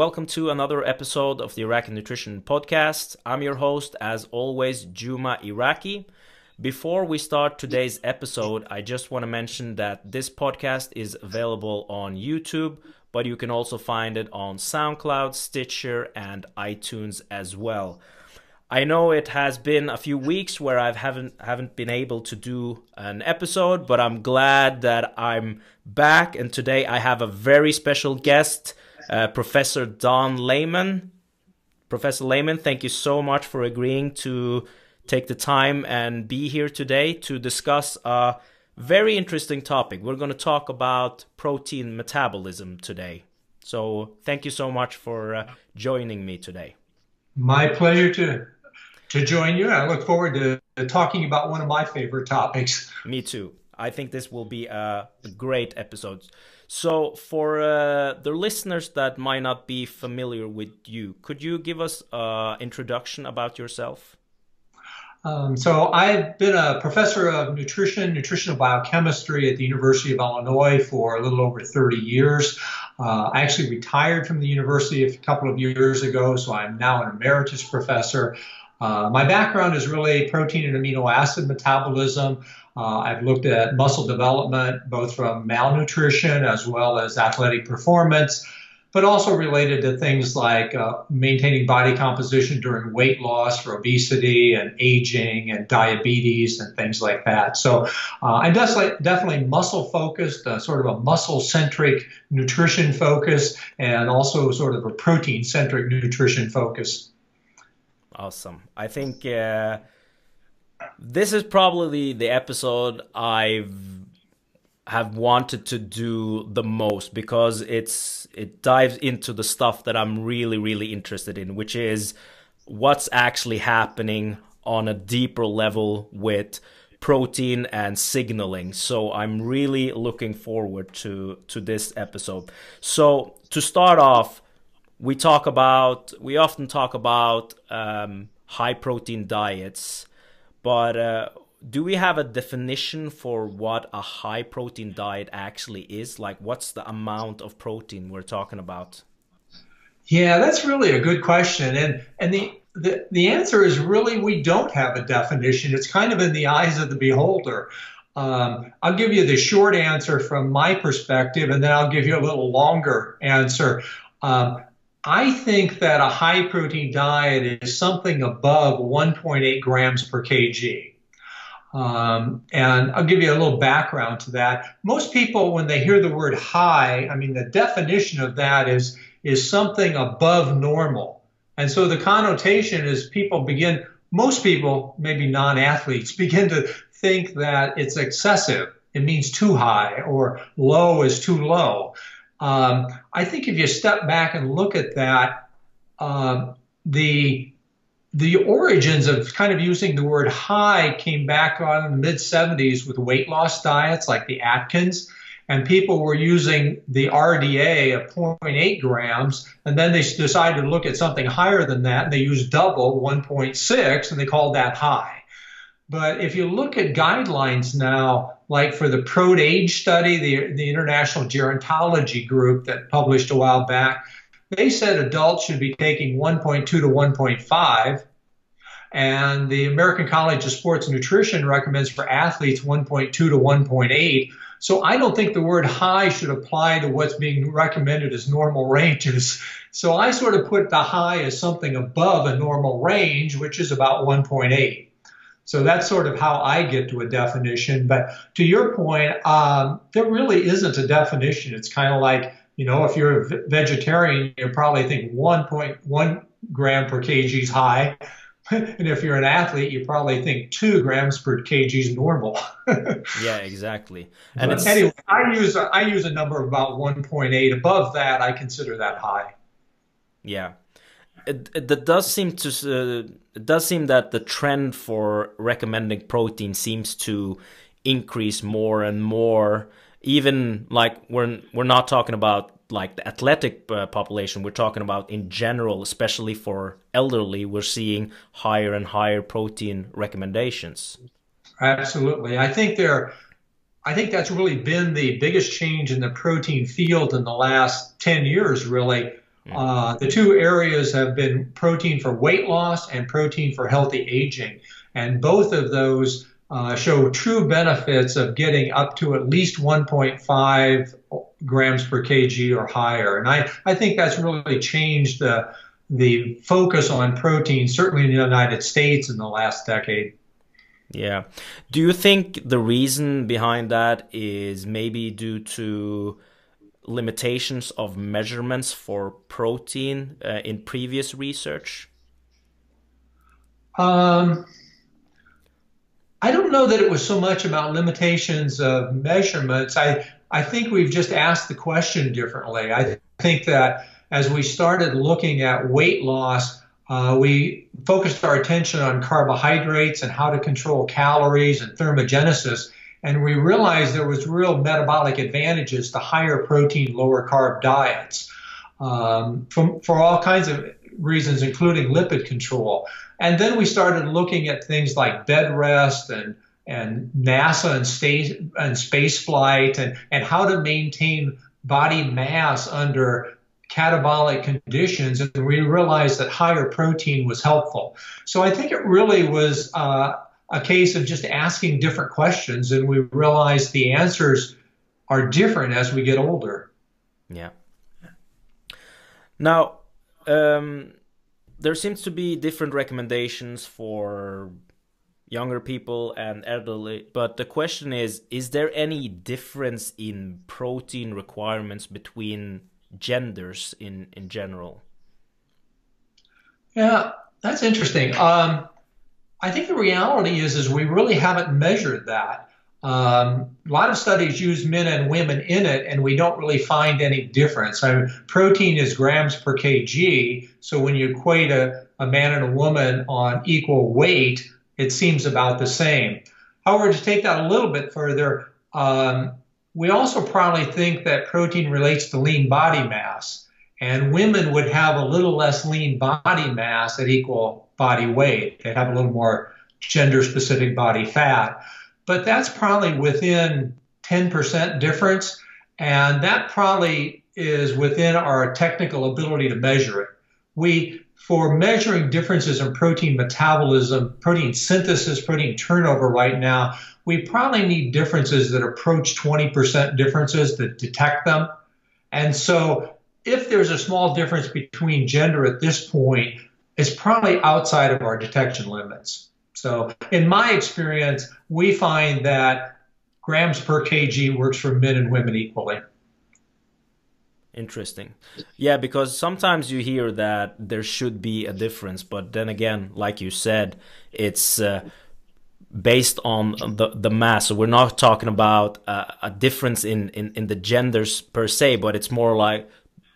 welcome to another episode of the Iraki Nutrition Podcast. I'm your host, as always, Juma Iraki. Before we start today's episode, I just want to mention that this podcast is available on YouTube, but you can also find it on SoundCloud, Stitcher, and iTunes as well. I know it has been a few weeks where I haven't haven't been able to do an episode, but I'm glad that I'm back. And today I have a very special guest, uh, Professor Don Layman. Professor Layman, thank you so much for agreeing to take the time and be here today to discuss a very interesting topic. We're going to talk about protein metabolism today. So thank you so much for uh, joining me today. My pleasure to to join you. I look forward to, to talking about one of my favorite topics. Me too. I think this will be a great episode. So, for uh, the listeners that might not be familiar with you, could you give us an introduction about yourself? Um, so, I've been a professor of nutrition, nutritional biochemistry at the University of Illinois for a little over 30 years. Uh, I actually retired from the university a couple of years ago, so I'm now an emeritus professor. Uh, my background is really protein and amino acid metabolism. Uh, I've looked at muscle development, both from malnutrition as well as athletic performance, but also related to things like uh, maintaining body composition during weight loss for obesity and aging and diabetes and things like that. So uh, I'm definitely, definitely muscle focused, uh, sort of a muscle centric nutrition focus, and also sort of a protein centric nutrition focus. Awesome. I think uh, this is probably the episode I've have wanted to do the most because it's it dives into the stuff that I'm really really interested in, which is what's actually happening on a deeper level with protein and signaling. So I'm really looking forward to to this episode. So to start off, we talk about we often talk about um, high protein diets, but uh, do we have a definition for what a high protein diet actually is? Like, what's the amount of protein we're talking about? Yeah, that's really a good question, and and the the, the answer is really we don't have a definition. It's kind of in the eyes of the beholder. Um, I'll give you the short answer from my perspective, and then I'll give you a little longer answer. Um, I think that a high protein diet is something above 1.8 grams per kg. Um, and I'll give you a little background to that. Most people, when they hear the word high, I mean, the definition of that is, is something above normal. And so the connotation is people begin, most people, maybe non athletes, begin to think that it's excessive. It means too high or low is too low. Um, I think if you step back and look at that, uh, the the origins of kind of using the word high came back on in the mid 70s with weight loss diets like the Atkins. And people were using the RDA of 0.8 grams, and then they decided to look at something higher than that, and they used double 1.6, and they called that high. But if you look at guidelines now, like for the PROAGE study, the, the International Gerontology Group that published a while back, they said adults should be taking 1.2 to 1.5. And the American College of Sports Nutrition recommends for athletes 1.2 to 1.8. So I don't think the word high should apply to what's being recommended as normal ranges. So I sort of put the high as something above a normal range, which is about 1.8. So that's sort of how I get to a definition. But to your point, um, there really isn't a definition. It's kind of like, you know, if you're a vegetarian, you probably think 1.1 gram per kg is high. and if you're an athlete, you probably think two grams per kg is normal. yeah, exactly. And anyway, I use a, I use a number of about 1.8. Above that, I consider that high. Yeah, it, it, it does seem to uh, it does seem that the trend for recommending protein seems to increase more and more. Even like we're we're not talking about like the athletic uh, population. We're talking about in general, especially for elderly. We're seeing higher and higher protein recommendations. Absolutely, I think there. I think that's really been the biggest change in the protein field in the last 10 years, really Uh, the two areas have been protein for weight loss and protein for healthy aging. And both of those uh, show true benefits of getting up to at least 1.5 grams per kg or higher. And I, I think that's really changed the, the focus on protein, certainly in the United States in the last decade. Yeah. Do you think the reason behind that is maybe due to limitations of measurements for protein uh, in previous research? Um, I don't know that it was so much about limitations of measurements. I, I think we've just asked the question differently. I think that as we started looking at weight loss, uh, we focused our attention on carbohydrates and how to control calories and thermogenesis. And we realized there was real metabolic advantages to higher protein, lower carb diets um, from, for all kinds of reasons, including lipid control. And then we started looking at things like bed rest and and NASA and space and space flight and, and how to maintain body mass under catabolic conditions. And we realized that higher protein was helpful. So I think it really was uh, a case of just asking different questions, and we realize the answers are different as we get older. Yeah. Now, um, there seems to be different recommendations for younger people and elderly but the question is is there any difference in protein requirements between genders in in general yeah that's interesting um, i think the reality is is we really haven't measured that um, a lot of studies use men and women in it, and we don't really find any difference. I mean, protein is grams per kg, so when you equate a, a man and a woman on equal weight, it seems about the same. However, to take that a little bit further, um, we also probably think that protein relates to lean body mass, and women would have a little less lean body mass at equal body weight. They'd have a little more gender specific body fat but that's probably within 10% difference. And that probably is within our technical ability to measure it. We, for measuring differences in protein metabolism, protein synthesis, protein turnover right now, we probably need differences that approach 20% differences to detect them. And so if there's a small difference between gender at this point, it's probably outside of our detection limits. So, in my experience, we find that grams per kg works for men and women equally. Interesting. Yeah, because sometimes you hear that there should be a difference, but then again, like you said, it's uh, based on the the mass. So we're not talking about uh, a difference in, in in the genders per se, but it's more like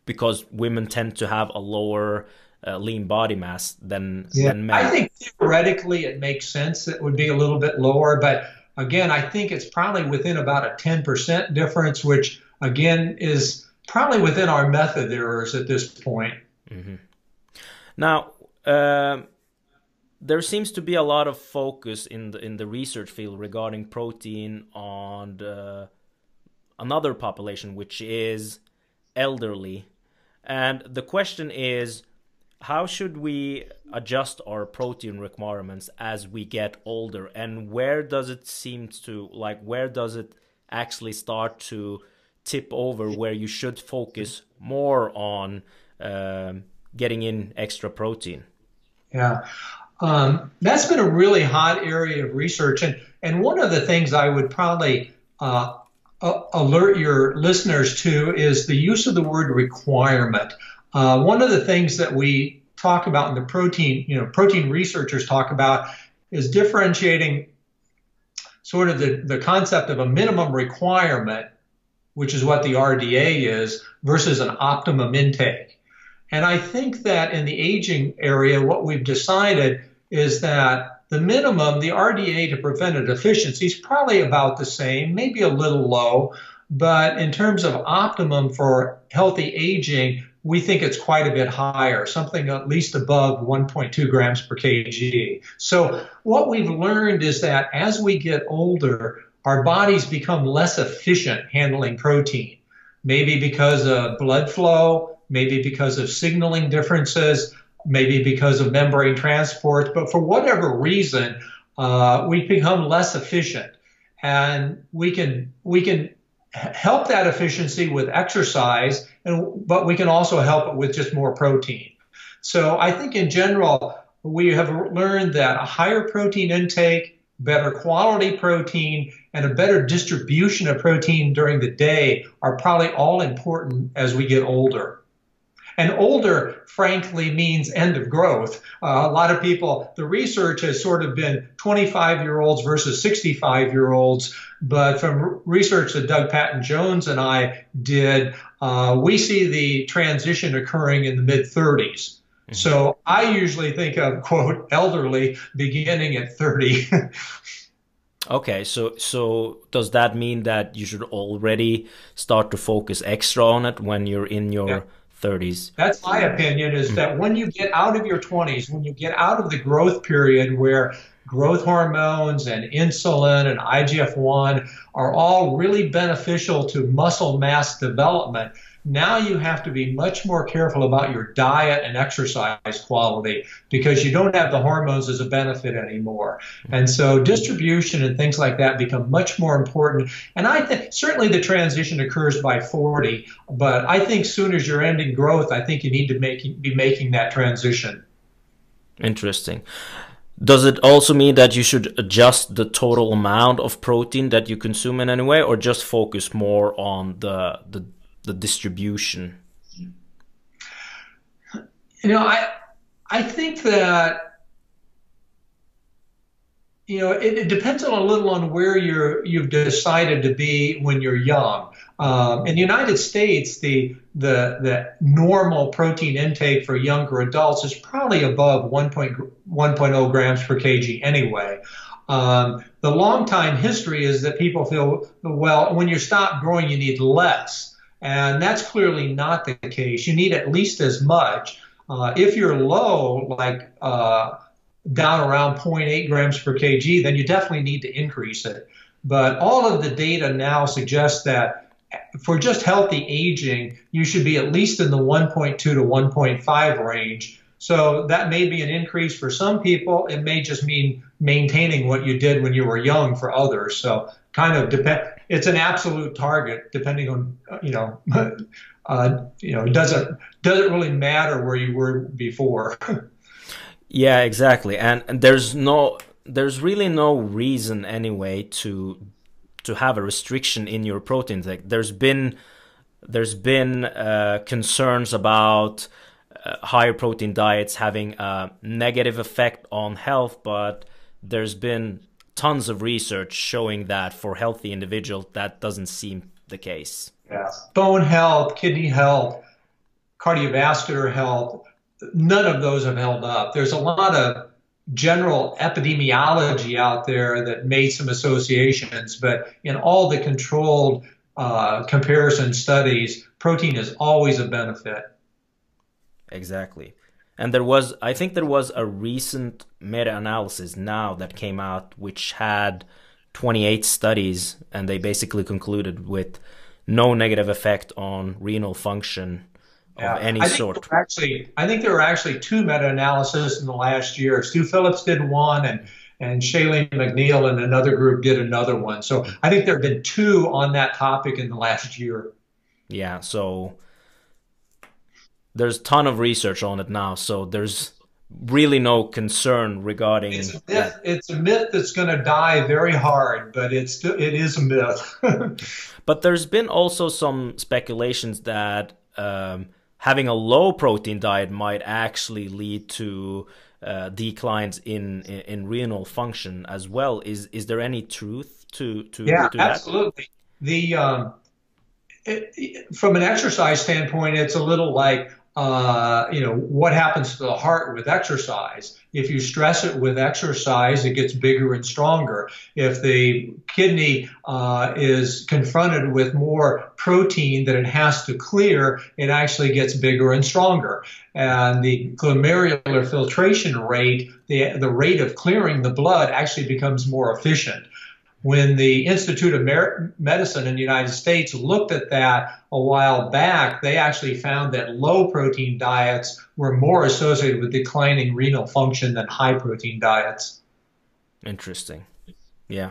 because women tend to have a lower uh, lean body mass than, yeah. than men. I think theoretically it makes sense that it would be a little bit lower, but again, I think it's probably within about a 10% difference, which again is probably within our method errors at this point. Mm-hmm. Now, uh, there seems to be a lot of focus in the in the research field regarding protein on the, another population, which is elderly, and the question is how should we adjust our protein requirements as we get older? And where does it seem to like where does it actually start to tip over where you should focus more on um, getting in extra protein? Yeah. Um, that's been a really hot area of research. And and one of the things i would probably uh, alert your listeners to is the use of the word requirement uh, one of the things that we talk about in the protein, you know, protein researchers talk about is differentiating sort of the, the concept of a minimum requirement, which is what the RDA is, versus an optimum intake. And I think that in the aging area, what we've decided is that the minimum, the RDA to prevent a deficiency is probably about the same, maybe a little low, but in terms of optimum for healthy aging, we think it's quite a bit higher, something at least above 1.2 grams per kg. So what we've learned is that as we get older, our bodies become less efficient handling protein. Maybe because of blood flow, maybe because of signaling differences, maybe because of membrane transport, but for whatever reason, uh, we become less efficient. And we can, we can help that efficiency with exercise, and, but we can also help it with just more protein. So I think in general, we have learned that a higher protein intake, better quality protein, and a better distribution of protein during the day are probably all important as we get older. And older, frankly, means end of growth. Uh, a lot of people, the research has sort of been 25 year olds versus 65 year olds. But from research that Doug Paddon-Jones and I did, uh, we see the transition occurring in the mid 30s. Mm-hmm. So I usually think of, quote, elderly beginning at 30. Okay, so so does that mean that you should already start to focus extra on it when you're in your yeah. 30s. That's my opinion is that when you get out of your 20s, when you get out of the growth period where growth hormones and insulin and IGF 1 are all really beneficial to muscle mass development, now you have to be much more careful about your diet and exercise quality because you don't have the hormones as a benefit anymore. And so distribution and things like that become much more important. And I think certainly the transition occurs by 40, but I think soon as you're ending growth, I think you need to make, be making that transition. Interesting. Does it also mean that you should adjust the total amount of protein that you consume in any way, or just focus more on the the the distribution? You know, I I think that you know it, it depends on a little on where you're you've decided to be when you're young. Um, in the United States, the the the normal protein intake for younger adults is probably above 1.1.0 grams per kg anyway. Um, the long time history is that people feel well when you stop growing, you need less. And that's clearly not the case. You need at least as much. Uh, if you're low, like uh, down around 0.8 grams per kg, then you definitely need to increase it. But all of the data now suggests that for just healthy aging, you should be at least in the 1.2 to 1.5 range. So that may be an increase for some people. It may just mean maintaining what you did when you were young for others. So kind of depend it's an absolute target depending on you know uh, you know it doesn't doesn't really matter where you were before? Yeah exactly. And, and there's no there's really no reason anyway to to have a restriction in your protein. Intake there's been there's been uh, concerns about uh, higher protein diets having a negative effect on health but there's been tons of research showing that for healthy individuals that doesn't seem the case. Yeah. Bone health, kidney health, cardiovascular health, none of those have held up. There's a lot of general epidemiology out there that made some associations, but in all the controlled uh, comparison studies, protein is always a benefit. Exactly. And there was, I think there was a recent meta analysis now that came out which had 28 studies, and they basically concluded with no negative effect on renal function yeah. of any I sort. Actually, I think there were actually two meta analyses in the last year. Stu Phillips did one, and and Shalene McNeill and another group did another one. So I think there have been two on that topic in the last year. Yeah. So there's a ton of research on it now, so there's really no concern regarding it's a myth, it's a myth that's going to die very hard but it's it is a myth. But there's been also some speculations that um, having a low protein diet might actually lead to uh, declines in, in, in renal function as well. Is is there any truth to to yeah to absolutely. That? the um, it, from an exercise standpoint it's a little like uh, you know, what happens to the heart with exercise? If you stress it with exercise, it gets bigger and stronger. If the kidney uh, is confronted with more protein that it has to clear, it actually gets bigger and stronger. And the glomerular filtration rate, the, the rate of clearing the blood actually becomes more efficient. When the Institute of Medicine in the United States looked at that a while back, they actually found that low protein diets were more associated with declining renal function than high protein diets. Interesting. Yeah.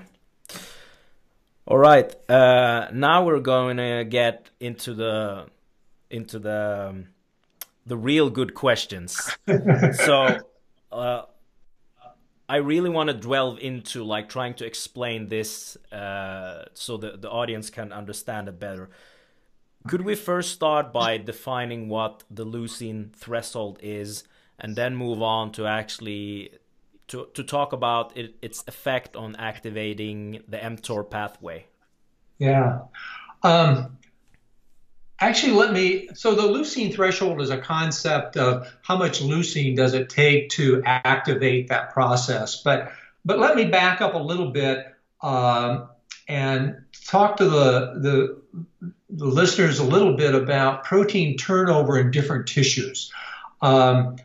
All right. Uh, now we're going to get into the into the um, the real good questions. so. Uh, I really want to delve into like trying to explain this uh, so that the audience can understand it better. Could we first start by defining what the leucine threshold is, and then move on to actually to to talk about it, its effect on activating the mTOR pathway? Yeah. Um, Actually, let me. So, the leucine threshold is a concept of how much leucine does it take to activate that process. But, but let me back up a little bit um, and talk to the, the, the listeners a little bit about protein turnover in different tissues. Um,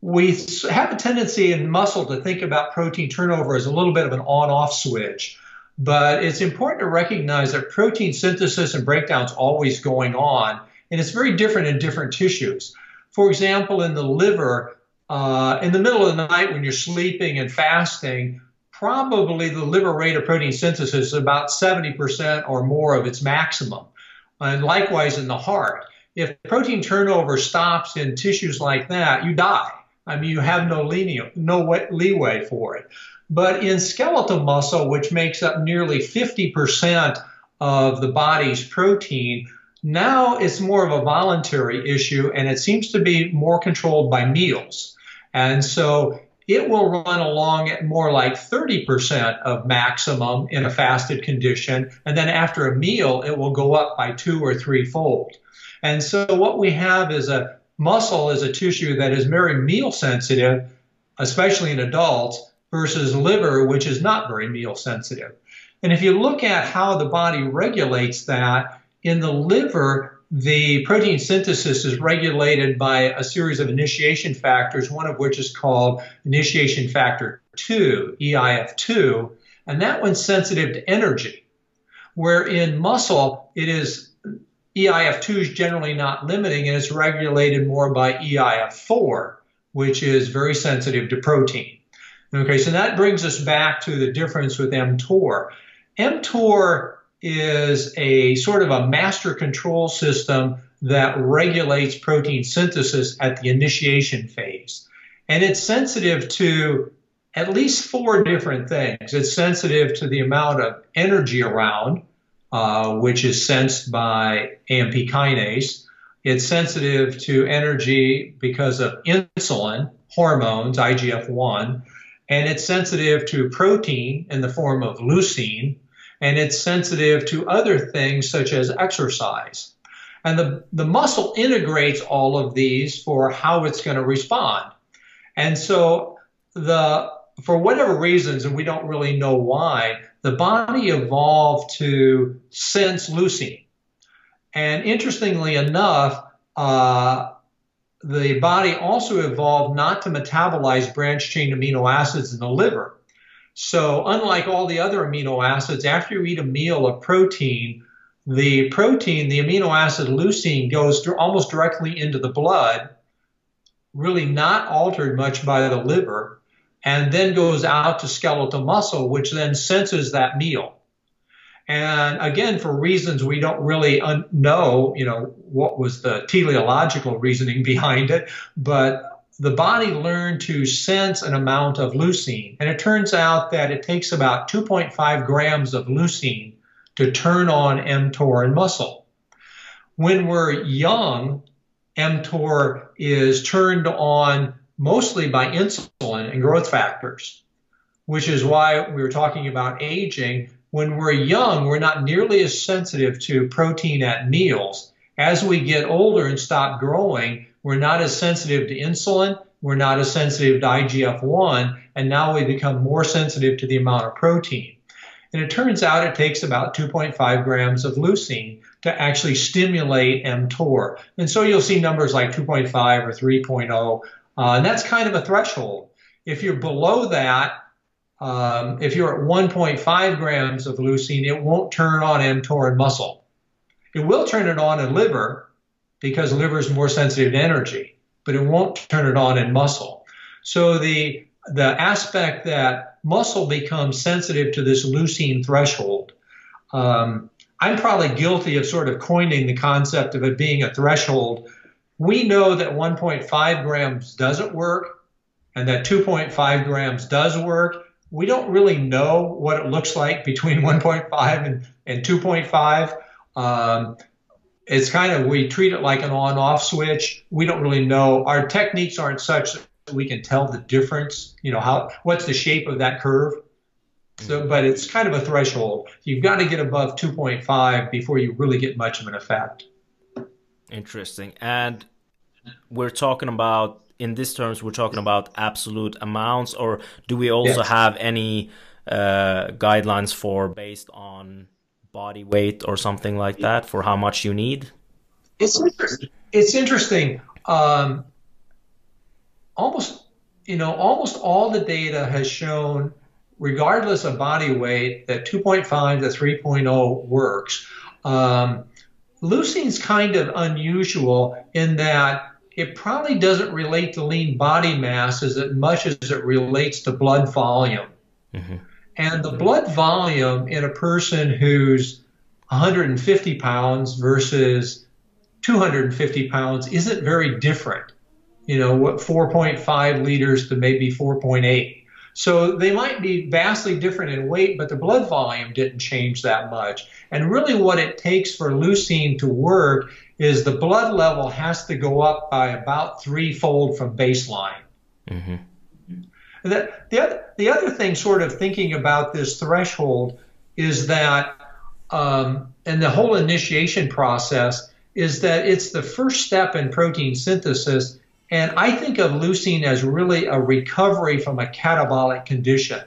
we have a tendency in muscle to think about protein turnover as a little bit of an on off switch. But it's important to recognize that protein synthesis and breakdown is always going on, and it's very different in different tissues. For example, in the liver, uh, in the middle of the night when you're sleeping and fasting, probably the liver rate of protein synthesis is about 70% or more of its maximum. And likewise in the heart. If protein turnover stops in tissues like that, you die. I mean, you have no, no leeway for it. But in skeletal muscle, which makes up nearly 50% of the body's protein, now it's more of a voluntary issue and it seems to be more controlled by meals. And so it will run along at more like 30% of maximum in a fasted condition. And then after a meal, it will go up by two or three fold. And so what we have is a muscle is a tissue that is very meal sensitive, especially in adults, versus liver, which is not very meal sensitive. And if you look at how the body regulates that, in the liver, the protein synthesis is regulated by a series of initiation factors, one of which is called initiation factor 2, EIF2, and that one's sensitive to energy. Where in muscle, it is EIF2 is generally not limiting and it's regulated more by EIF4, which is very sensitive to protein. Okay, so that brings us back to the difference with mTOR. mTOR is a sort of a master control system that regulates protein synthesis at the initiation phase. And it's sensitive to at least four different things. It's sensitive to the amount of energy around, uh, which is sensed by AMP kinase. It's sensitive to energy because of insulin, hormones, IGF 1 and it's sensitive to protein in the form of leucine, and it's sensitive to other things such as exercise. And the, the muscle integrates all of these for how it's going to respond. And so the for whatever reasons, and we don't really know why, the body evolved to sense leucine. And interestingly enough, uh, the body also evolved not to metabolize branched chain amino acids in the liver. So, unlike all the other amino acids, after you eat a meal of protein, the protein, the amino acid leucine, goes almost directly into the blood, really not altered much by the liver, and then goes out to skeletal muscle, which then senses that meal. And again, for reasons we don't really un- know, you know, what was the teleological reasoning behind it, but the body learned to sense an amount of leucine. And it turns out that it takes about 2.5 grams of leucine to turn on mTOR in muscle. When we're young, mTOR is turned on mostly by insulin and growth factors, which is why we were talking about aging when we're young, we're not nearly as sensitive to protein at meals. As we get older and stop growing, we're not as sensitive to insulin, we're not as sensitive to IGF 1, and now we become more sensitive to the amount of protein. And it turns out it takes about 2.5 grams of leucine to actually stimulate mTOR. And so you'll see numbers like 2.5 or 3.0, uh, and that's kind of a threshold. If you're below that, um, if you're at 1.5 grams of leucine, it won't turn on mTOR in muscle. It will turn it on in liver because liver is more sensitive to energy, but it won't turn it on in muscle. So the the aspect that muscle becomes sensitive to this leucine threshold. Um, I'm probably guilty of sort of coining the concept of it being a threshold. We know that 1.5 grams doesn't work and that 2.5 grams does work. We don't really know what it looks like between 1.5 and, and 2.5. Um, it's kind of, we treat it like an on off switch. We don't really know. Our techniques aren't such that we can tell the difference, you know, how, what's the shape of that curve. So, but it's kind of a threshold. You've got to get above 2.5 before you really get much of an effect. Interesting. And we're talking about, in these terms, we're talking about absolute amounts, or do we also have any uh, guidelines for based on body weight or something like that for how much you need? It's interesting. It's interesting. Um, almost, you know, almost all the data has shown regardless of body weight, that 2.5 to 3.0 works. Um, leucine's kind of unusual in that it probably doesn't relate to lean body mass as much as it relates to blood volume. Mm-hmm. And the blood volume in a person who's 150 pounds versus 250 pounds isn't very different. You know, what 4.5 liters to maybe 4.8. So they might be vastly different in weight, but the blood volume didn't change that much. And really, what it takes for leucine to work is the blood level has to go up by about threefold from baseline. Mm-hmm. The, the, other, the other thing, sort of thinking about this threshold, is that, um, and the whole initiation process, is that it's the first step in protein synthesis and I think of leucine as really a recovery from a catabolic condition.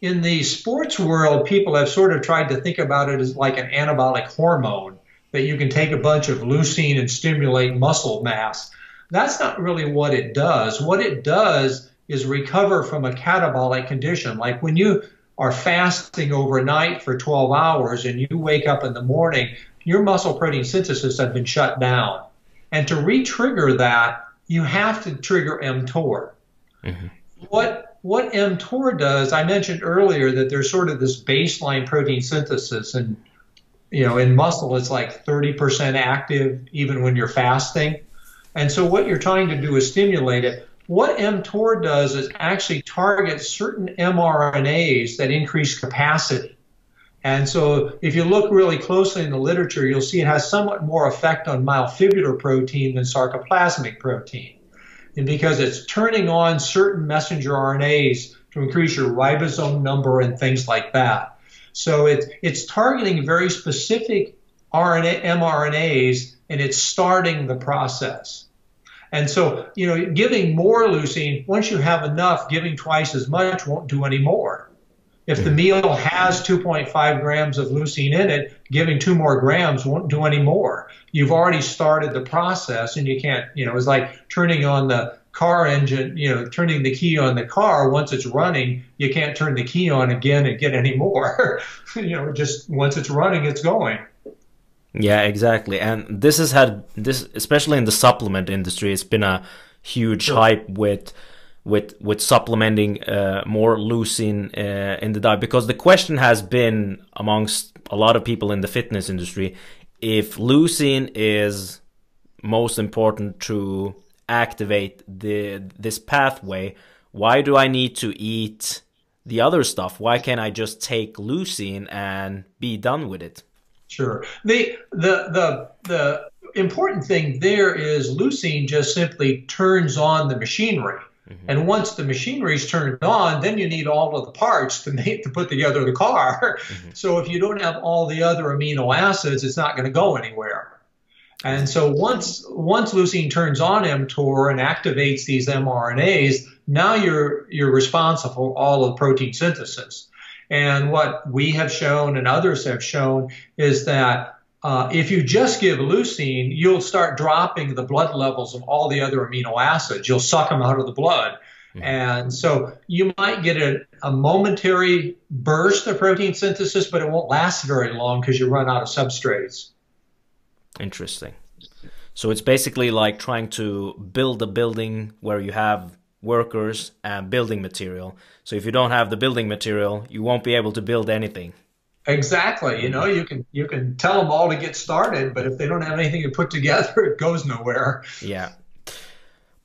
In the sports world, people have sort of tried to think about it as like an anabolic hormone, that you can take a bunch of leucine and stimulate muscle mass. That's not really what it does. What it does is recover from a catabolic condition. Like when you are fasting overnight for 12 hours and you wake up in the morning, your muscle protein synthesis has been shut down. And to re-trigger that, you have to trigger mTOR. Mm-hmm. What what mTOR does, I mentioned earlier that there's sort of this baseline protein synthesis, and you know, in muscle it's like 30% active even when you're fasting. And so what you're trying to do is stimulate it. What mTOR does is actually target certain mRNAs that increase capacity. And so if you look really closely in the literature, you'll see it has somewhat more effect on myofibrillar protein than sarcoplasmic protein. And because it's turning on certain messenger RNAs to increase your ribosome number and things like that. So it, it's targeting very specific RNA, mRNAs and it's starting the process. And so, you know, giving more leucine, once you have enough, giving twice as much won't do any more. If the meal has 2.5 grams of leucine in it, giving two more grams won't do any more. You've already started the process and you can't, you know, it's like turning on the car engine, you know, turning the key on the car. Once it's running, you can't turn the key on again and get any more. you know, just once it's running, it's going. Yeah, exactly. And this has had this, especially in the supplement industry, it's been a huge sure. hype with with with supplementing uh, more leucine uh, in the diet. Because the question has been amongst a lot of people in the fitness industry if leucine is most important to activate the this pathway why do i need to eat the other stuff? Why can't i just take leucine and be done with it? Sure. The the the the important thing there is leucine just simply turns on the machinery Mm-hmm. And once the machinery is turned on, then you need all of the parts to make to put together the car. Mm-hmm. So if you don't have all the other amino acids, it's not going to go anywhere. And so once once leucine turns on mTOR and activates these mRNAs, now you're you're responsible for all of protein synthesis. And what we have shown and others have shown is that uh, if you just give leucine, you'll start dropping the blood levels of all the other amino acids. You'll suck them out of the blood. Mm-hmm. And so you might get a, a, momentary burst of protein synthesis, but it won't last very long because you run out of substrates. Interesting. So it's basically like trying to build a building where you have workers and building material. So if you don't have the building material, you won't be able to build anything. Exactly. You know, you can you can tell them all to get started, but if they don't have anything to put together, it goes nowhere. Yeah.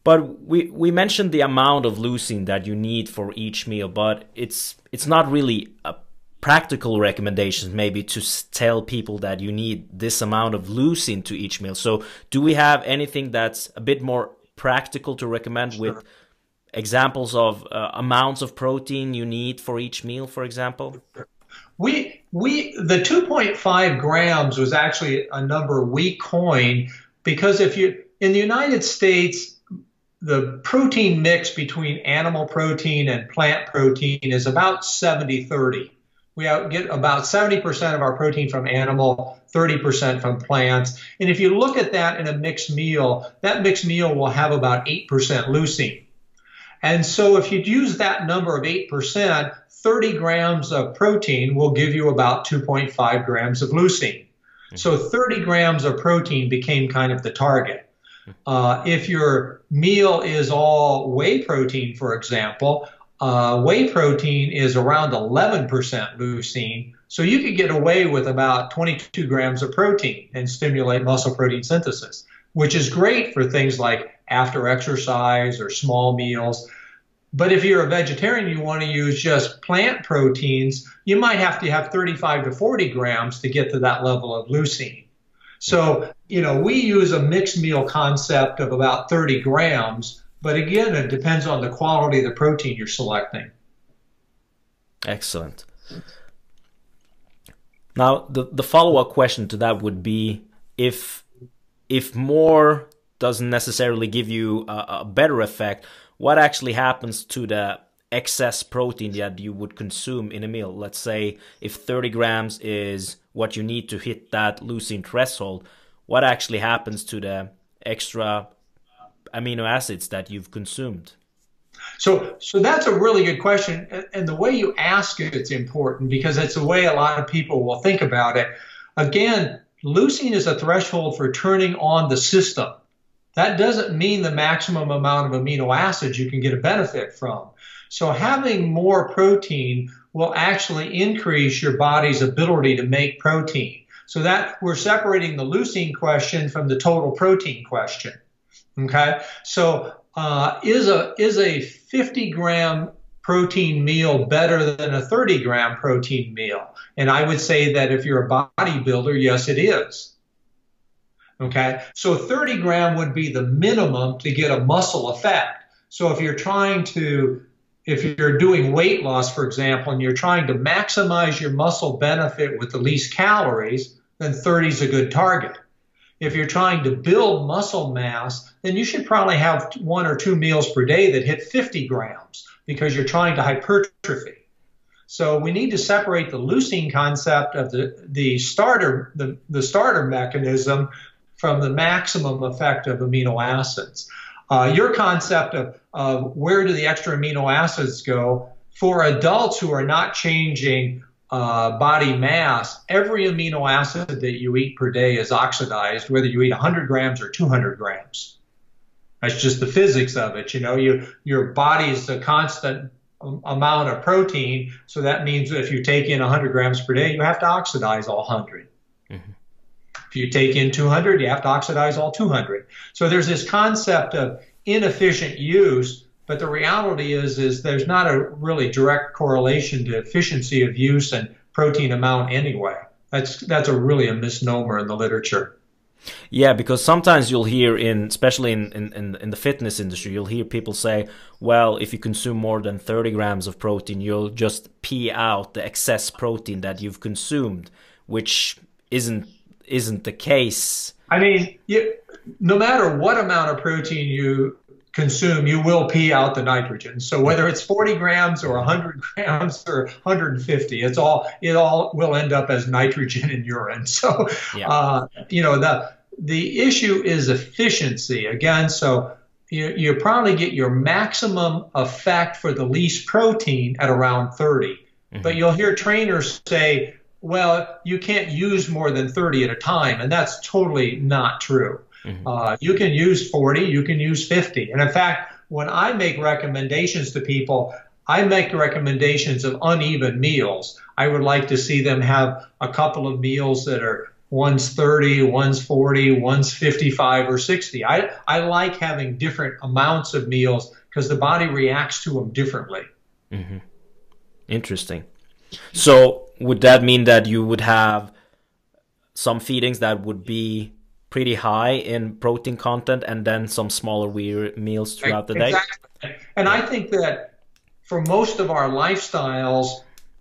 But we we mentioned the amount of leucine that you need for each meal, but it's it's not really a practical recommendation maybe to tell people that you need this amount of leucine to each meal. So do we have anything that's a bit more practical to recommend sure. with examples of uh, amounts of protein you need for each meal, for example? We we the 2.5 grams was actually a number we coined because if you in the United States the protein mix between animal protein and plant protein is about 70 30. We get about 70% of our protein from animal, 30% from plants. And if you look at that in a mixed meal, that mixed meal will have about 8% leucine. And so if you'd use that number of 8%, 30 grams of protein will give you about 2.5 grams of leucine. So 30 grams of protein became kind of the target. Uh, if your meal is all whey protein, for example, uh, whey protein is around 11% leucine. So you could get away with about 22 grams of protein and stimulate muscle protein synthesis, which is great for things like after exercise or small meals. But if you're a vegetarian, you want to use just plant proteins, you might have to have 35 to 40 grams to get to that level of leucine. So, you know, we use a mixed meal concept of about 30 grams, but again, it depends on the quality of the protein you're selecting. Excellent. Now, the, the follow up question to that would be if if more doesn't necessarily give you a, a better effect, what actually happens to the excess protein that you would consume in a meal? Let's say if 30 grams is what you need to hit that leucine threshold, what actually happens to the extra amino acids that you've consumed? So, so that's a really good question, and the way you ask it, it's important because it's the way a lot of people will think about it. Again, leucine is a threshold for turning on the system. That doesn't mean the maximum amount of amino acids you can get a benefit from. So having more protein will actually increase your body's ability to make protein. So that we're separating the leucine question from the total protein question. Okay. So uh, is a is a 50 gram protein meal better than a 30 gram protein meal? And I would say that if you're a bodybuilder, yes, it is. Okay. So 30 gram would be the minimum to get a muscle effect. So if you're trying to if you're doing weight loss, for example, and you're trying to maximize your muscle benefit with the least calories, then 30 is a good target. If you're trying to build muscle mass, then you should probably have one or two meals per day that hit 50 grams because you're trying to hypertrophy. So we need to separate the leucine concept of the, the starter the, the starter mechanism from the maximum effect of amino acids. Uh, your concept of, of where do the extra amino acids go for adults who are not changing uh, body mass, every amino acid that you eat per day is oxidized, whether you eat 100 grams or 200 grams. That's just the physics of it. You know, you, your body is a constant amount of protein, so that means if you take in 100 grams per day, you have to oxidize all 100. Mm-hmm. If you take in 200, you have to oxidize all 200. So there's this concept of inefficient use, but the reality is is there's not a really direct correlation to efficiency of use and protein amount anyway. That's that's a really a misnomer in the literature. Yeah, because sometimes you'll hear in, especially in, in, in the fitness industry, you'll hear people say, well, if you consume more than 30 grams of protein, you'll just pee out the excess protein that you've consumed, which isn't isn't the case. I mean, you, no matter what amount of protein you consume, you will pee out the nitrogen. So whether it's 40 grams or 100 grams or 150, it's all it all will end up as nitrogen in urine. So, yeah. uh, you know, the the issue is efficiency again. So you, you probably get your maximum effect for the least protein at around 30. Mm-hmm. But you'll hear trainers say, well, you can't use more than 30 at a time, and that's totally not true. Mm-hmm. Uh, you can use 40, you can use 50. And in fact, when I make recommendations to people, I make recommendations of uneven meals. I would like to see them have a couple of meals that are one's 30, one's 40, one's 55 or 60. I, I like having different amounts of meals because the body reacts to them differently. Mm-hmm. Interesting. So would that mean that you would have some feedings that would be pretty high in protein content and then some smaller meals throughout the day? Exactly. And I think that for most of our lifestyles,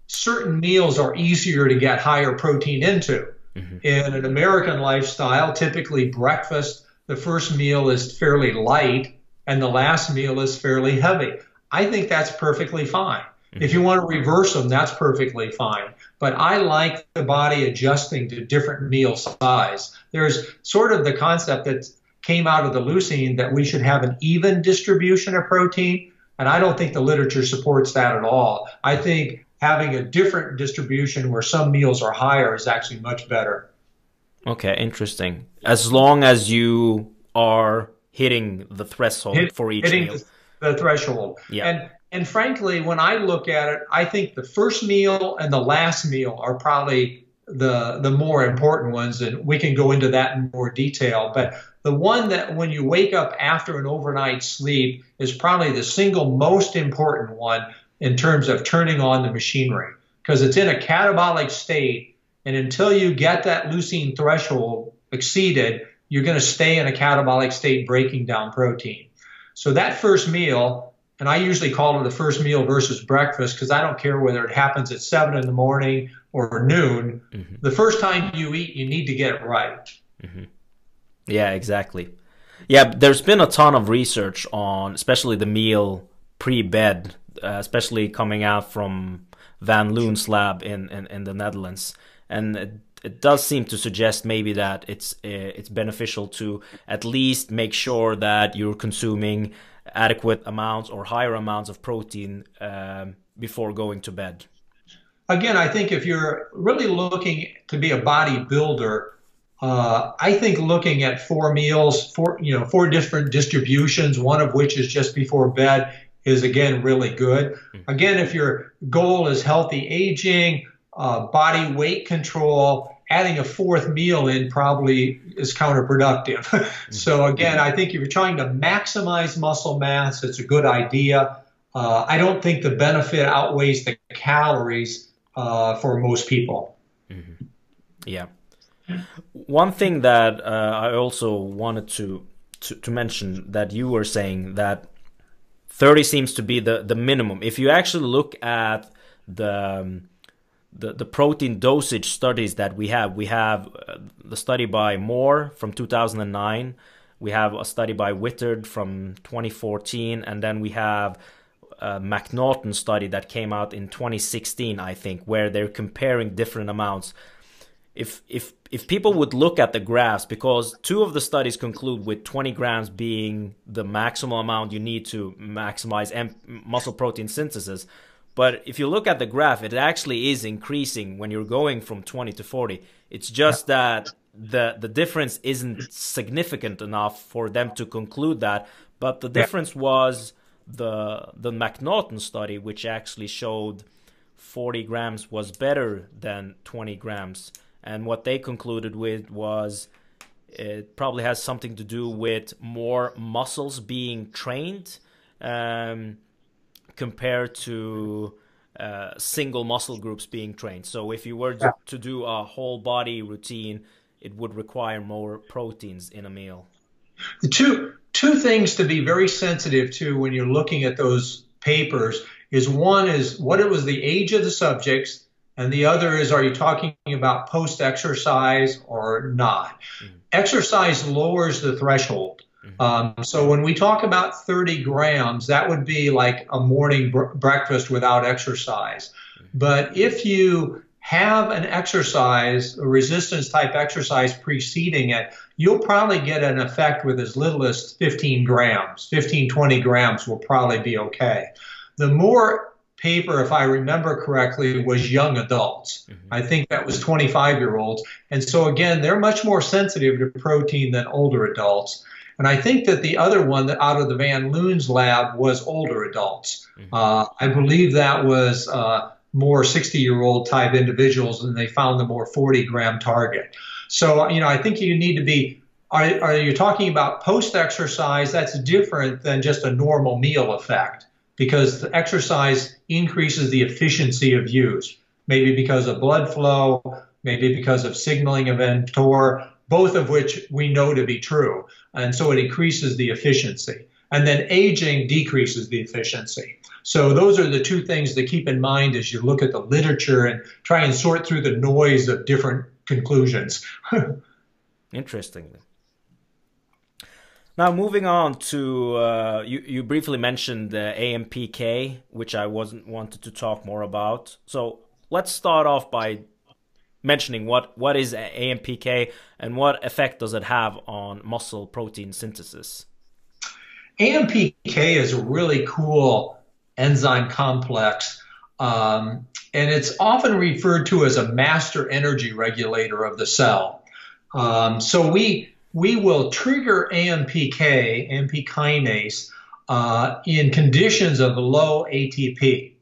certain meals are easier to get higher protein into. Mm-hmm. In an American lifestyle, typically breakfast, the first meal is fairly light and the last meal is fairly heavy. I think that's perfectly fine. Mm-hmm. If you want to reverse them, that's perfectly fine. But I like the body adjusting to different meal size. There's sort of the concept that came out of the leucine that we should have an even distribution of protein. And I don't think the literature supports that at all. I think having a different distribution where some meals are higher is actually much better. Okay, interesting. As long as you are hitting the threshold Hit, for each meal. The, the threshold. Yeah. And and frankly, when I look at it, I think the first meal and the last meal are probably the the more important ones, and we can go into that in more detail. But the one that when you wake up after an overnight sleep is probably the single most important one in terms of turning on the machinery because it's in a catabolic state. And until you get that leucine threshold exceeded, you're going to stay in a catabolic state breaking down protein. So that first meal, and I usually call it the first meal versus breakfast because I don't care whether it happens at seven in the morning or noon. Mm-hmm. The first time you eat, you need to get it right. Mm-hmm. Yeah, exactly. Yeah, there's been a ton of research on, especially the meal pre-bed uh, especially coming out from Van Loon's lab in, in, in the Netherlands. And it, it, does seem to suggest maybe that it's uh, it's beneficial to at least make sure that you're consuming adequate amounts or higher amounts of protein um, before going to bed. Again, I think if you're really looking to be a bodybuilder, uh, I think looking at four meals, four you know four different distributions, one of which is just before bed, is again really good. Mm-hmm. Again, if your goal is healthy aging, uh, body weight control, adding a fourth meal in probably is counterproductive. Mm-hmm. so again, I think if you're trying to maximize muscle mass, it's a good idea. Uh, I don't think the benefit outweighs the calories uh, for most people. Mm-hmm. Yeah. One thing that uh, I also wanted to, to, to mention that you were saying that 30 seems to be the, the minimum. If you actually look at the, um, the, the protein dosage studies that we have, we have uh, the study by Moore from 2009, we have a study by Witard from 2014, and then we have a Macnaughton study that came out in 2016, I think, where they're comparing different amounts. If if if people would look at the graphs, because two of the studies conclude with 20 grams being the maximum amount you need to maximize muscle protein synthesis. But if you look at the graph, it actually is increasing when you're going from 20 to 40. It's just that the the difference isn't significant enough for them to conclude that. But the difference was the the Macnaughton study, which actually showed 40 grams was better than 20 grams and what they concluded with was it probably has something to do with more muscles being trained um, compared to uh, single muscle groups being trained. So if you were to, to do a whole body routine, it would require more proteins in a meal. The two two things to be very sensitive to when you're looking at those papers is one is what it was the age of the subjects and the other is, are you talking about post exercise or not? Mm-hmm. Exercise lowers the threshold. Mm-hmm. Um, so when we talk about 30 grams, that would be like a morning br- breakfast without exercise. Mm-hmm. But if you have an exercise, a resistance type exercise preceding it, you'll probably get an effect with as little as 15 grams. 15, 20 grams will probably be okay. The Moore paper, if I remember correctly, was young adults. Mm-hmm. I think that was 25 year olds. And so, again, they're much more sensitive to protein than older adults. And I think that the other one that out of the Van Loon's lab was older adults. Mm-hmm. Uh, I believe that was uh, more 60 year old type individuals, and they found the more 40 gram target. So, you know, I think you need to be. Are, are you talking about post exercise? That's different than just a normal meal effect because the exercise increases the efficiency of use, maybe because of blood flow, maybe because of signaling of mTOR, both of which we know to be true. And so it increases the efficiency. And then aging decreases the efficiency. So those are the two things to keep in mind as you look at the literature and try and sort through the noise of different conclusions. Interestingly. Now, moving on to uh, you, you briefly mentioned the AMPK, which I wasn't wanted to talk more about. So let's start off by mentioning what what is AMPK and what effect does it have on muscle protein synthesis. AMPK is a really cool enzyme complex, um, and it's often referred to as a master energy regulator of the cell. Um, so we we will trigger AMPK, AMP kinase, uh, in conditions of low ATP.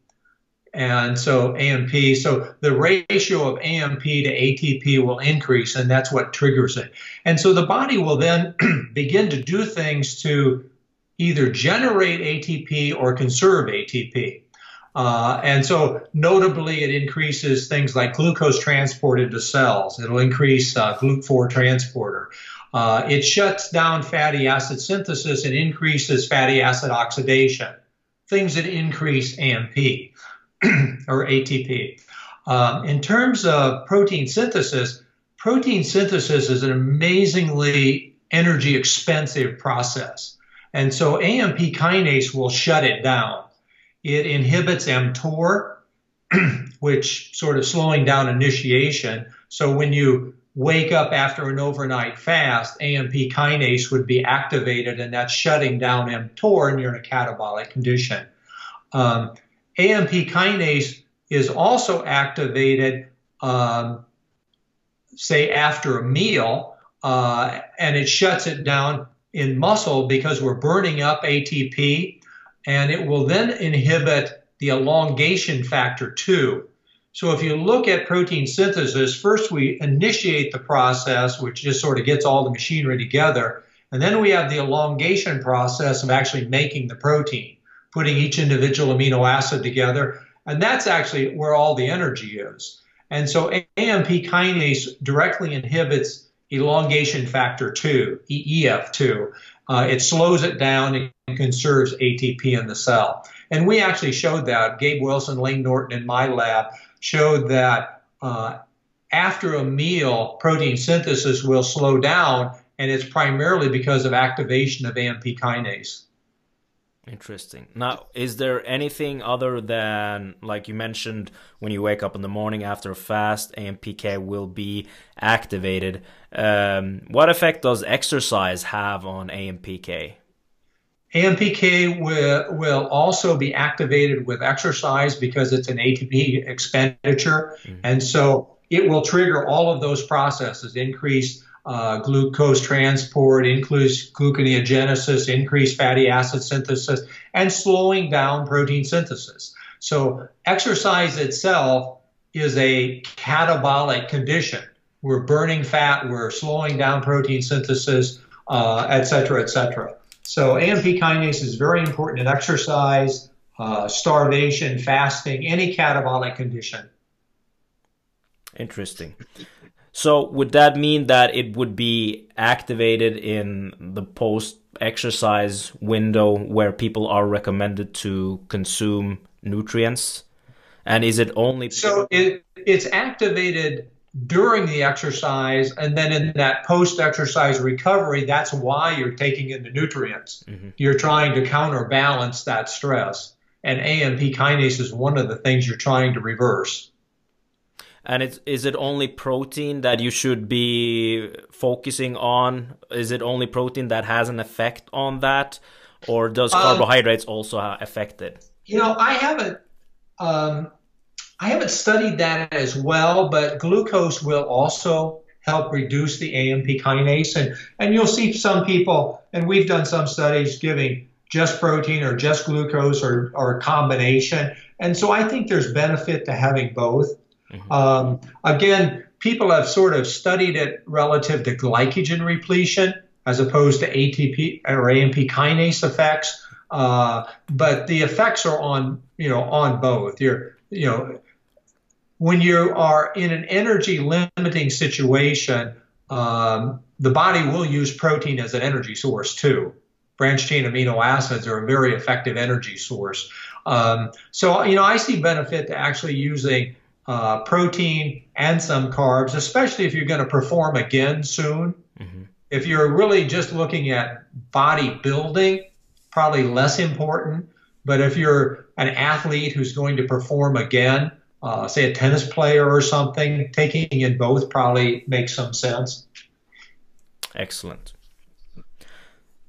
And so AMP, so the ratio of AMP to ATP will increase, and that's what triggers it. And so the body will then begin to do things to either generate ATP or conserve ATP. Uh, and so, notably, it increases things like glucose transport into cells. It'll increase uh, GLUT4 transporter. Uh, it shuts down fatty acid synthesis and increases fatty acid oxidation, things that increase AMP or ATP. Um, in terms of protein synthesis, protein synthesis is an amazingly energy expensive process. And so AMP kinase will shut it down. It inhibits mTOR, which sort of slowing down initiation. So when you wake up after an overnight fast, AMP kinase would be activated, and that's shutting down mTOR, and you're in a catabolic condition. Um, AMP kinase is also activated, um, say, after a meal, uh, and it shuts it down in muscle because we're burning up ATP, and it will then inhibit the elongation factor 2. So if you look at protein synthesis, first we initiate the process, which just sort of gets all the machinery together, and then we have the elongation process of actually making the protein, putting each individual amino acid together, and that's actually where all the energy is. And so AMP kinase directly inhibits elongation factor 2, EEF2. Uh, it slows it down and conserves ATP in the cell. And we actually showed that. Gabe Wilson, Layne Norton in my lab showed that uh, after a meal, protein synthesis will slow down, and it's primarily because of activation of AMP kinase. Interesting. Now, is there anything other than, like you mentioned, when you wake up in the morning after a fast, AMPK will be activated? Um, what effect does exercise have on AMPK? AMPK will, will also be activated with exercise because it's an ATP expenditure. Mm-hmm. And so it will trigger all of those processes, increase uh, glucose transport, increase gluconeogenesis, increased fatty acid synthesis, and slowing down protein synthesis. So exercise itself is a catabolic condition. We're burning fat, we're slowing down protein synthesis, uh, et cetera, et cetera. So AMP kinase is very important in exercise, uh, starvation, fasting, any catabolic condition. Interesting. So would that mean that it would be activated in the post exercise window where people are recommended to consume nutrients? And is it only So it, it's activated during the exercise and then in that post exercise recovery that's why you're taking in the nutrients mm-hmm. you're trying to counterbalance that stress and amp kinase is one of the things you're trying to reverse And it's, is it only protein that you should be focusing on? Is it only protein that has an effect on that? Or does um, carbohydrates also affect it? You know, I haven't. Um, I haven't studied that as well, but glucose will also help reduce the AMP kinase. And, and you'll see some people, and we've done some studies giving just protein or just glucose or, or a combination. And so I think there's benefit to having both. Mm-hmm. Um, again, people have sort of studied it relative to glycogen repletion as opposed to ATP or AMP kinase effects. Uh, but the effects are on, you know, on both. You're, you know, when you are in an energy limiting situation, um, the body will use protein as an energy source too. Branched chain amino acids are a very effective energy source. Um, so, you know, I see benefit to actually using uh, protein and some carbs, especially if you're going to perform again soon. Mm-hmm. If you're really just looking at body building, probably less important. But if you're an athlete who's going to perform again, uh, say a tennis player or something, taking in both probably makes some sense. Excellent.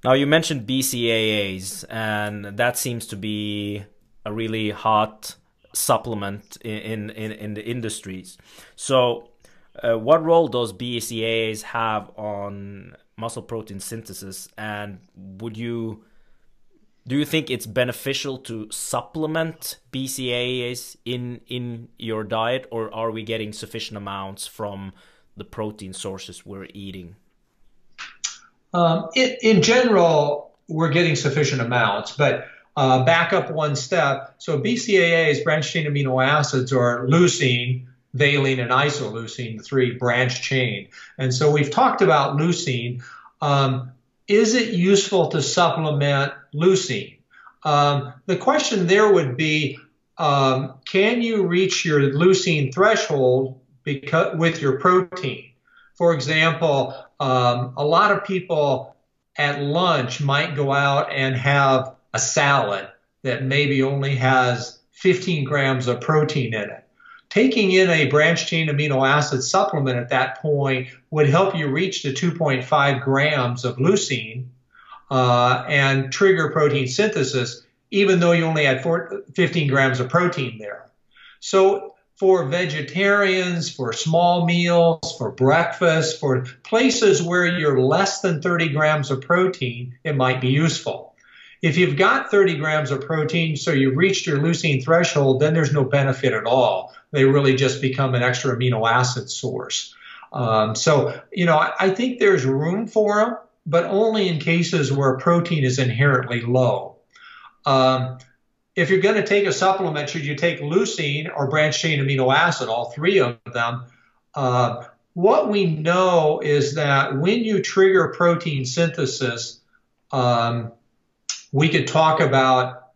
Now you mentioned BCAAs, and that seems to be a really hot supplement in in, in the industries. So, uh, what role does BCAAs have on muscle protein synthesis, and would you do you think it's beneficial to supplement BCAAs in in your diet, or are we getting sufficient amounts from the protein sources we're eating? Um, in, in, general, we're getting sufficient amounts, but uh, back up one step. So BCAAs, branched chain amino acids, are leucine, valine, and isoleucine, the three branch chain. And so we've talked about leucine. Um, is it useful to supplement leucine? Um, the question there would be, um, can you reach your leucine threshold because, with your protein? For example, um, a lot of people at lunch might go out and have a salad that maybe only has 15 grams of protein in it. Taking in a branched chain amino acid supplement at that point would help you reach the 2.5 grams of leucine uh, and trigger protein synthesis, even though you only had four, 15 grams of protein there. So for vegetarians, for small meals, for breakfast, for places where you're less than 30 grams of protein, it might be useful. If you've got 30 grams of protein, so you've reached your leucine threshold, then there's no benefit at all. They really just become an extra amino acid source. Um, so, you know, I, I, think there's room for them, but only in cases where protein is inherently low. Um, if you're going to take a supplement, should you take leucine or branched chain amino acid, all three of them? Uh, what we know is that when you trigger protein synthesis, um, we could talk about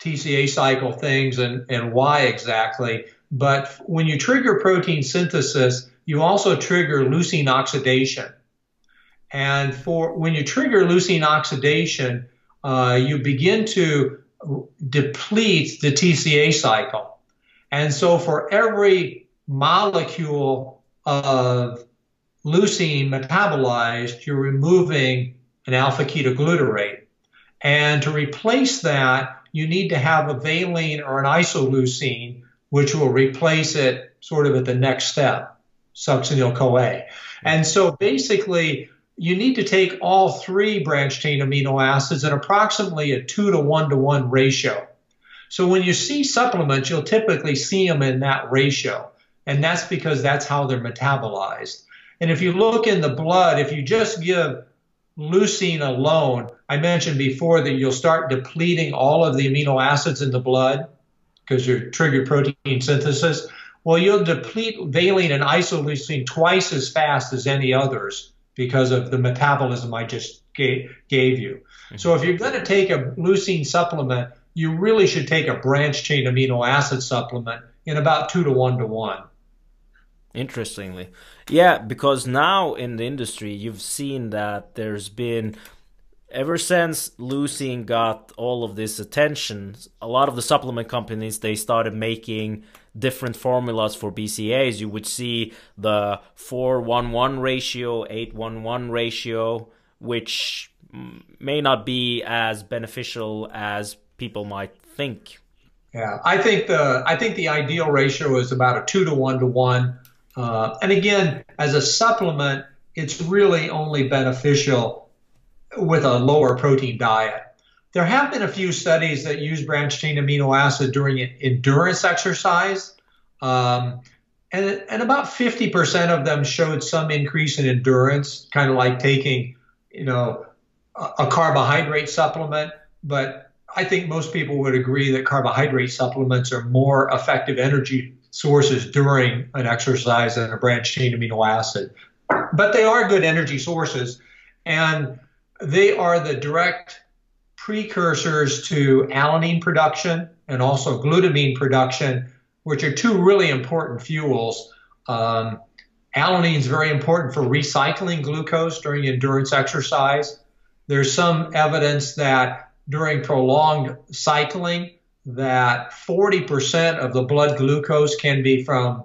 TCA cycle things and, and why exactly. But when you trigger protein synthesis, you also trigger leucine oxidation. And for when you trigger leucine oxidation, uh, you begin to deplete the TCA cycle. And so for every molecule of leucine metabolized, you're removing an alpha ketoglutarate. And to replace that, you need to have a valine or an isoleucine, which will replace it sort of at the next step, succinyl CoA. And so basically, you need to take all three branched chain amino acids in approximately a two to one to one ratio. So when you see supplements, you'll typically see them in that ratio. And that's because that's how they're metabolized. And if you look in the blood, if you just give leucine alone, I mentioned before that you'll start depleting all of the amino acids in the blood because you're triggered protein synthesis. Well, you'll deplete valine and isoleucine twice as fast as any others because of the metabolism I just gave, gave you. Mm-hmm. So if you're going to take a leucine supplement, you really should take a branched chain amino acid supplement in about two to one to one. Interestingly, yeah, because now in the industry, you've seen that there's been ever since leucine got all of this attention, a lot of the supplement companies they started making different formulas for BCAAs. You would see the 411 ratio, 811 ratio, which may not be as beneficial as people might think. Yeah, I think the I think the ideal ratio is about a two to one to one. Uh, and again, as a supplement, it's really only beneficial with a lower protein diet. There have been a few studies that use branched chain amino acid during endurance exercise, um, and, and about 50% of them showed some increase in endurance, kind of like taking, you know, a, a carbohydrate supplement. But I think most people would agree that carbohydrate supplements are more effective energy sources during an exercise than a branched chain amino acid. But they are good energy sources, and they are the direct precursors to alanine production and also glutamine production, which are two really important fuels. Um, alanine is very important for recycling glucose during endurance exercise. There's some evidence that during prolonged cycling that 40% of the blood glucose can be from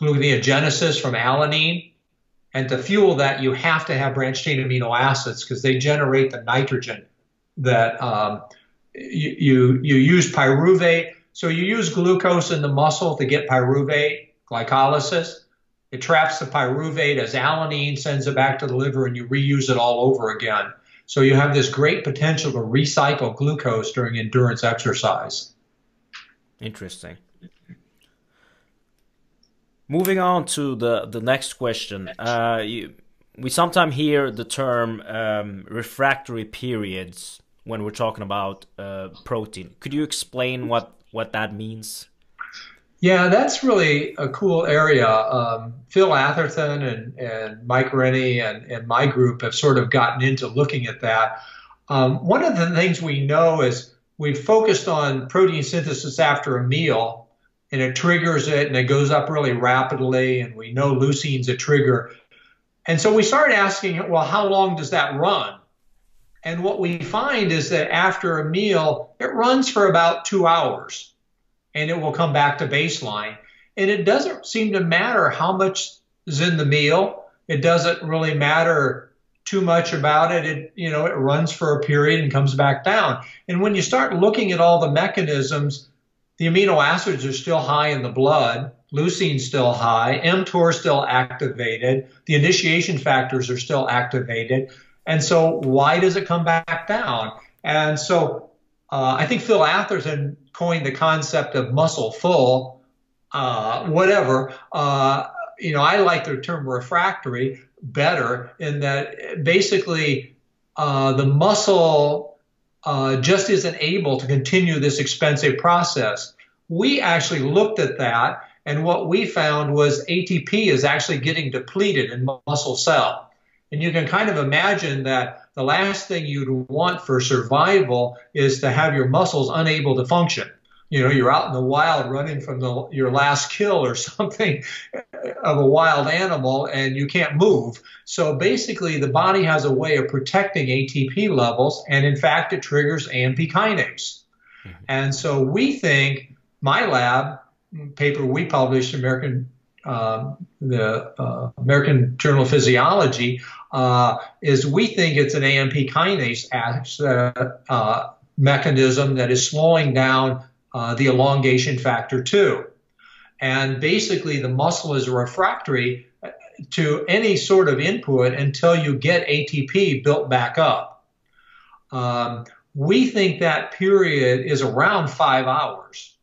gluconeogenesis from alanine. And to fuel that, you have to have branched chain amino acids because they generate the nitrogen that um, you, you, you use pyruvate. So you use glucose in the muscle to get pyruvate glycolysis. It traps the pyruvate as alanine, sends it back to the liver, and you reuse it all over again. So you have this great potential to recycle glucose during endurance exercise. Interesting. Moving on to the, the next question. Uh, you, we sometimes hear the term um, refractory periods when we're talking about uh, protein. Could you explain what, what that means? Yeah, that's really a cool area. Um, Phil Atherton and, and Mike Rennie and, and my group have sort of gotten into looking at that. Um, one of the things we know is we've focused on protein synthesis after a meal, and it triggers it and it goes up really rapidly, and we know leucine's a trigger. And so we started asking, well, how long does that run? And what we find is that after a meal, it runs for about two hours and it will come back to baseline. And it doesn't seem to matter how much is in the meal. It doesn't really matter too much about it. It, you know, it runs for a period and comes back down. And when you start looking at all the mechanisms, the amino acids are still high in the blood. Leucine's still high. mTOR still activated. The initiation factors are still activated. And so why does it come back down? And so uh, I think Phil Atherton coined the concept of muscle full, uh, whatever. Uh, you know, I like the term refractory better in that basically uh, the muscle uh, just isn't able to continue this expensive process. We actually looked at that, and what we found was ATP is actually getting depleted in muscle cell. And you can kind of imagine that the last thing you'd want for survival is to have your muscles unable to function. You know, you're out in the wild running from the, your last kill or something of a wild animal and you can't move. So basically, the body has a way of protecting ATP levels, and in fact, it triggers AMP kinase. Mm-hmm. And so we think my lab paper we published, American uh, the uh, American Journal of Physiology, uh, is we think it's an AMP kinase uh, uh, mechanism that is slowing down uh, the elongation factor 2. And basically, the muscle is refractory to any sort of input until you get ATP built back up. Um, we think that period is around five hours.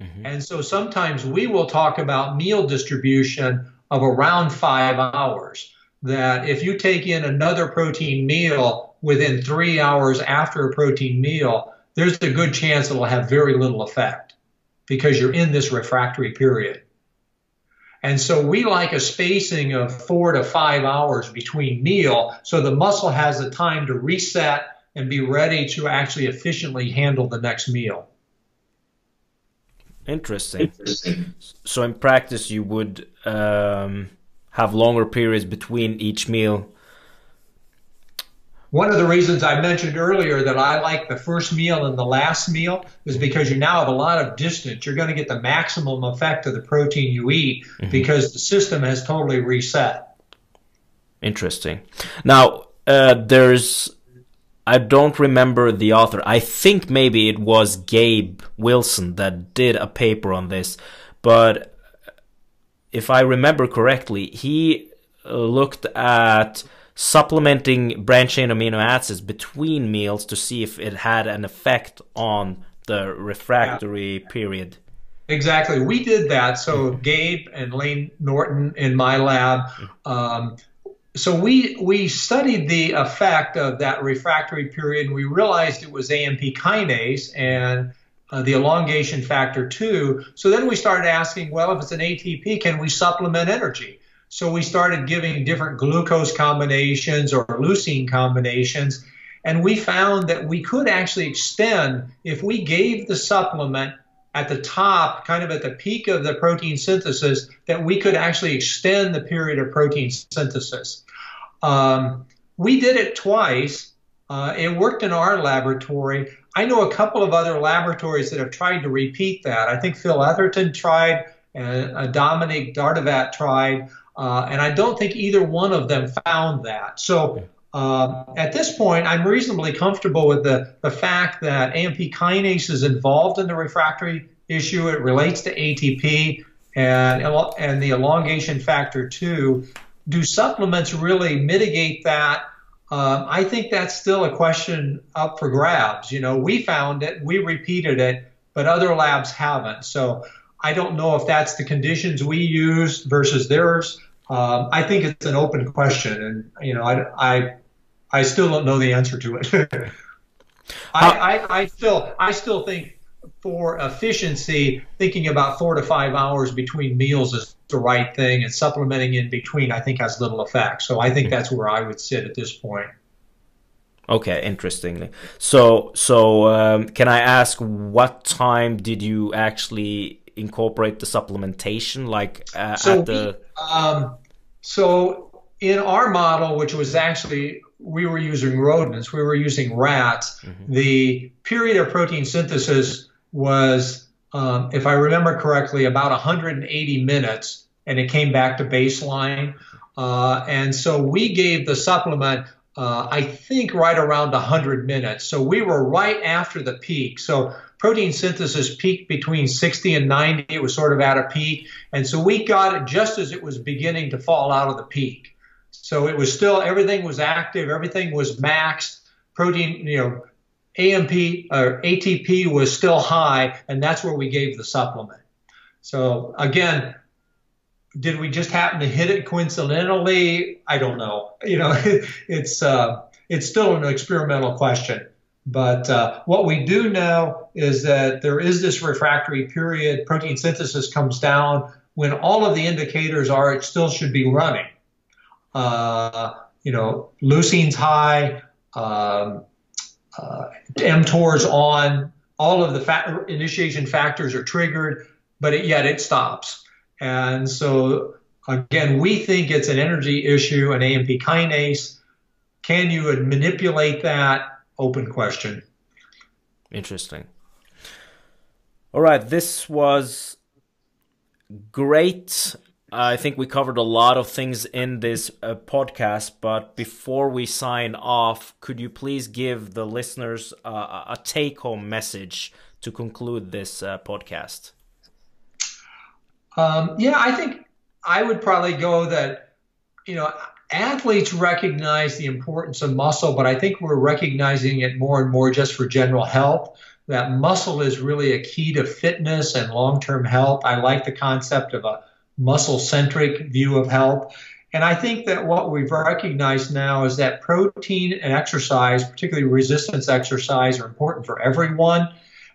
Mm-hmm. And so sometimes we will talk about meal distribution of around five hours. That if you take in another protein meal within three hours after a protein meal, there's a good chance it'll have very little effect because you're in this refractory period. And so we like a spacing of four to five hours between meal so the muscle has the time to reset and be ready to actually efficiently handle the next meal. Interesting. Interesting. So in practice, you would um, have longer periods between each meal. One of the reasons I mentioned earlier that I like the first meal and the last meal is because you now have a lot of distance. You're going to get the maximum effect of the protein you eat mm-hmm. because the system has totally reset. Interesting. Now, uh, there's I don't remember the author. I think maybe it was Gabe Wilson that did a paper on this, but if I remember correctly, he looked at supplementing branched chain amino acids between meals to see if it had an effect on the refractory yeah. period. Exactly. We did that. So Gabe and Layne Norton in my lab. Um, so we we studied the effect of that refractory period, and we realized it was AMP kinase and uh, the elongation factor two. So then we started asking, well, if it's an ATP, can we supplement energy? So we started giving different glucose combinations or leucine combinations. And we found that we could actually extend, if we gave the supplement at the top, kind of at the peak of the protein synthesis, that we could actually extend the period of protein synthesis. Um, we did it twice. Uh, it worked in our laboratory. I know a couple of other laboratories that have tried to repeat that. I think Phil Atherton tried, and uh, Dominique Dardevet tried. Uh, and I don't think either one of them found that. So uh, at this point, I'm reasonably comfortable with the, the fact that AMP kinase is involved in the refractory issue. It relates to ATP and, and the elongation factor 2. Do supplements really mitigate that? Um, I think that's still a question up for grabs. You know, we found it, we repeated it, but other labs haven't. So I don't know if that's the conditions we used versus theirs. Um, I think it's an open question, and you know, I, I, I still don't know the answer to it. I, I, I still, I still think for efficiency, thinking about four to five hours between meals is the right thing, and supplementing in between, I think, has little effect. So I think that's where I would sit at this point. Okay, interestingly. So, so um, can I ask what time did you actually incorporate the supplementation, like uh, so at the? We, um, so in our model, which was actually we were using rodents, we were using rats. Mm-hmm. The period of protein synthesis was, um, if I remember correctly, about 180 minutes, and it came back to baseline. Uh, and so we gave the supplement uh, I think right around 100 minutes. So we were right after the peak. So protein synthesis peaked between 60 and 90. It was sort of at a peak. And so we got it just as it was beginning to fall out of the peak. So it was still, everything was active, everything was maxed. Protein, you know, AMP or ATP was still high, and that's where we gave the supplement. So again, did we just happen to hit it coincidentally? I don't know. You know, it's uh, it's still an experimental question. But uh, what we do know is that there is this refractory period. Protein synthesis comes down when all of the indicators are it still should be running. Uh, you know, leucine's high, um, uh, mTOR's on, all of the fa- initiation factors are triggered, but it, yet it stops. And so, again, we think it's an energy issue, an AMP kinase. Can you manipulate that? open question. Interesting. All right, this was great. I think we covered a lot of things in this uh, podcast, but before we sign off, could you please give the listeners uh, a take home message to conclude this uh, podcast? Um, yeah, I think I would probably go that, you know, athletes recognize the importance of muscle, but I think we're recognizing it more and more just for general health. That muscle is really a key to fitness and long term health. I like the concept of a muscle centric view of health. And I think that what we've recognized now is that protein and exercise, particularly resistance exercise, are important for everyone.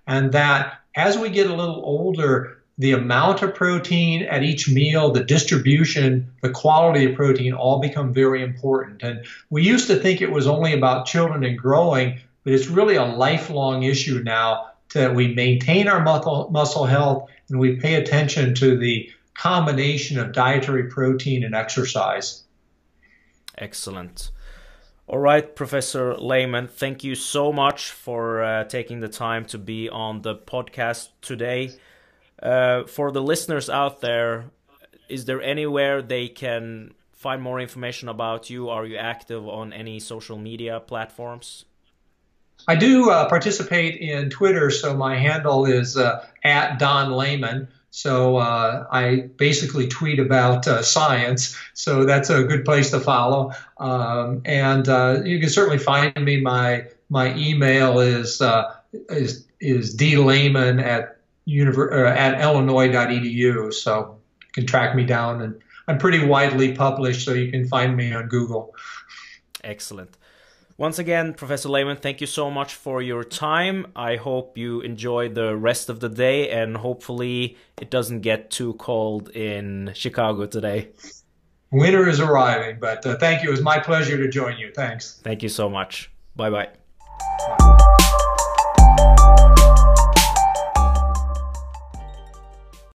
And that as we get a little older, the amount of protein at each meal, the distribution, the quality of protein all become very important. And we used to think it was only about children and growing, but it's really a lifelong issue now that we maintain our muscle, muscle health and we pay attention to the combination of dietary protein and exercise. Excellent. All right, Professor Layman, thank you so much for uh, taking the time to be on the podcast today. Uh, for the listeners out there, is there anywhere they can find more information about you? Are you active on any social media platforms? I do uh, participate in Twitter, so my handle is uh, at Don Layman. So uh, I basically tweet about uh, science, so that's a good place to follow. Um, and uh, you can certainly find me. My my email is uh, is is dlayman at univer- uh, at illinois.edu. So you can track me down, and I'm pretty widely published, so you can find me on Google. Excellent. Once again, Professor Layman, thank you so much for your time. I hope you enjoy the rest of the day and hopefully it doesn't get too cold in Chicago today. Winter is arriving, but uh, thank you. It was my pleasure to join you. Thanks. Thank you so much. Bye bye.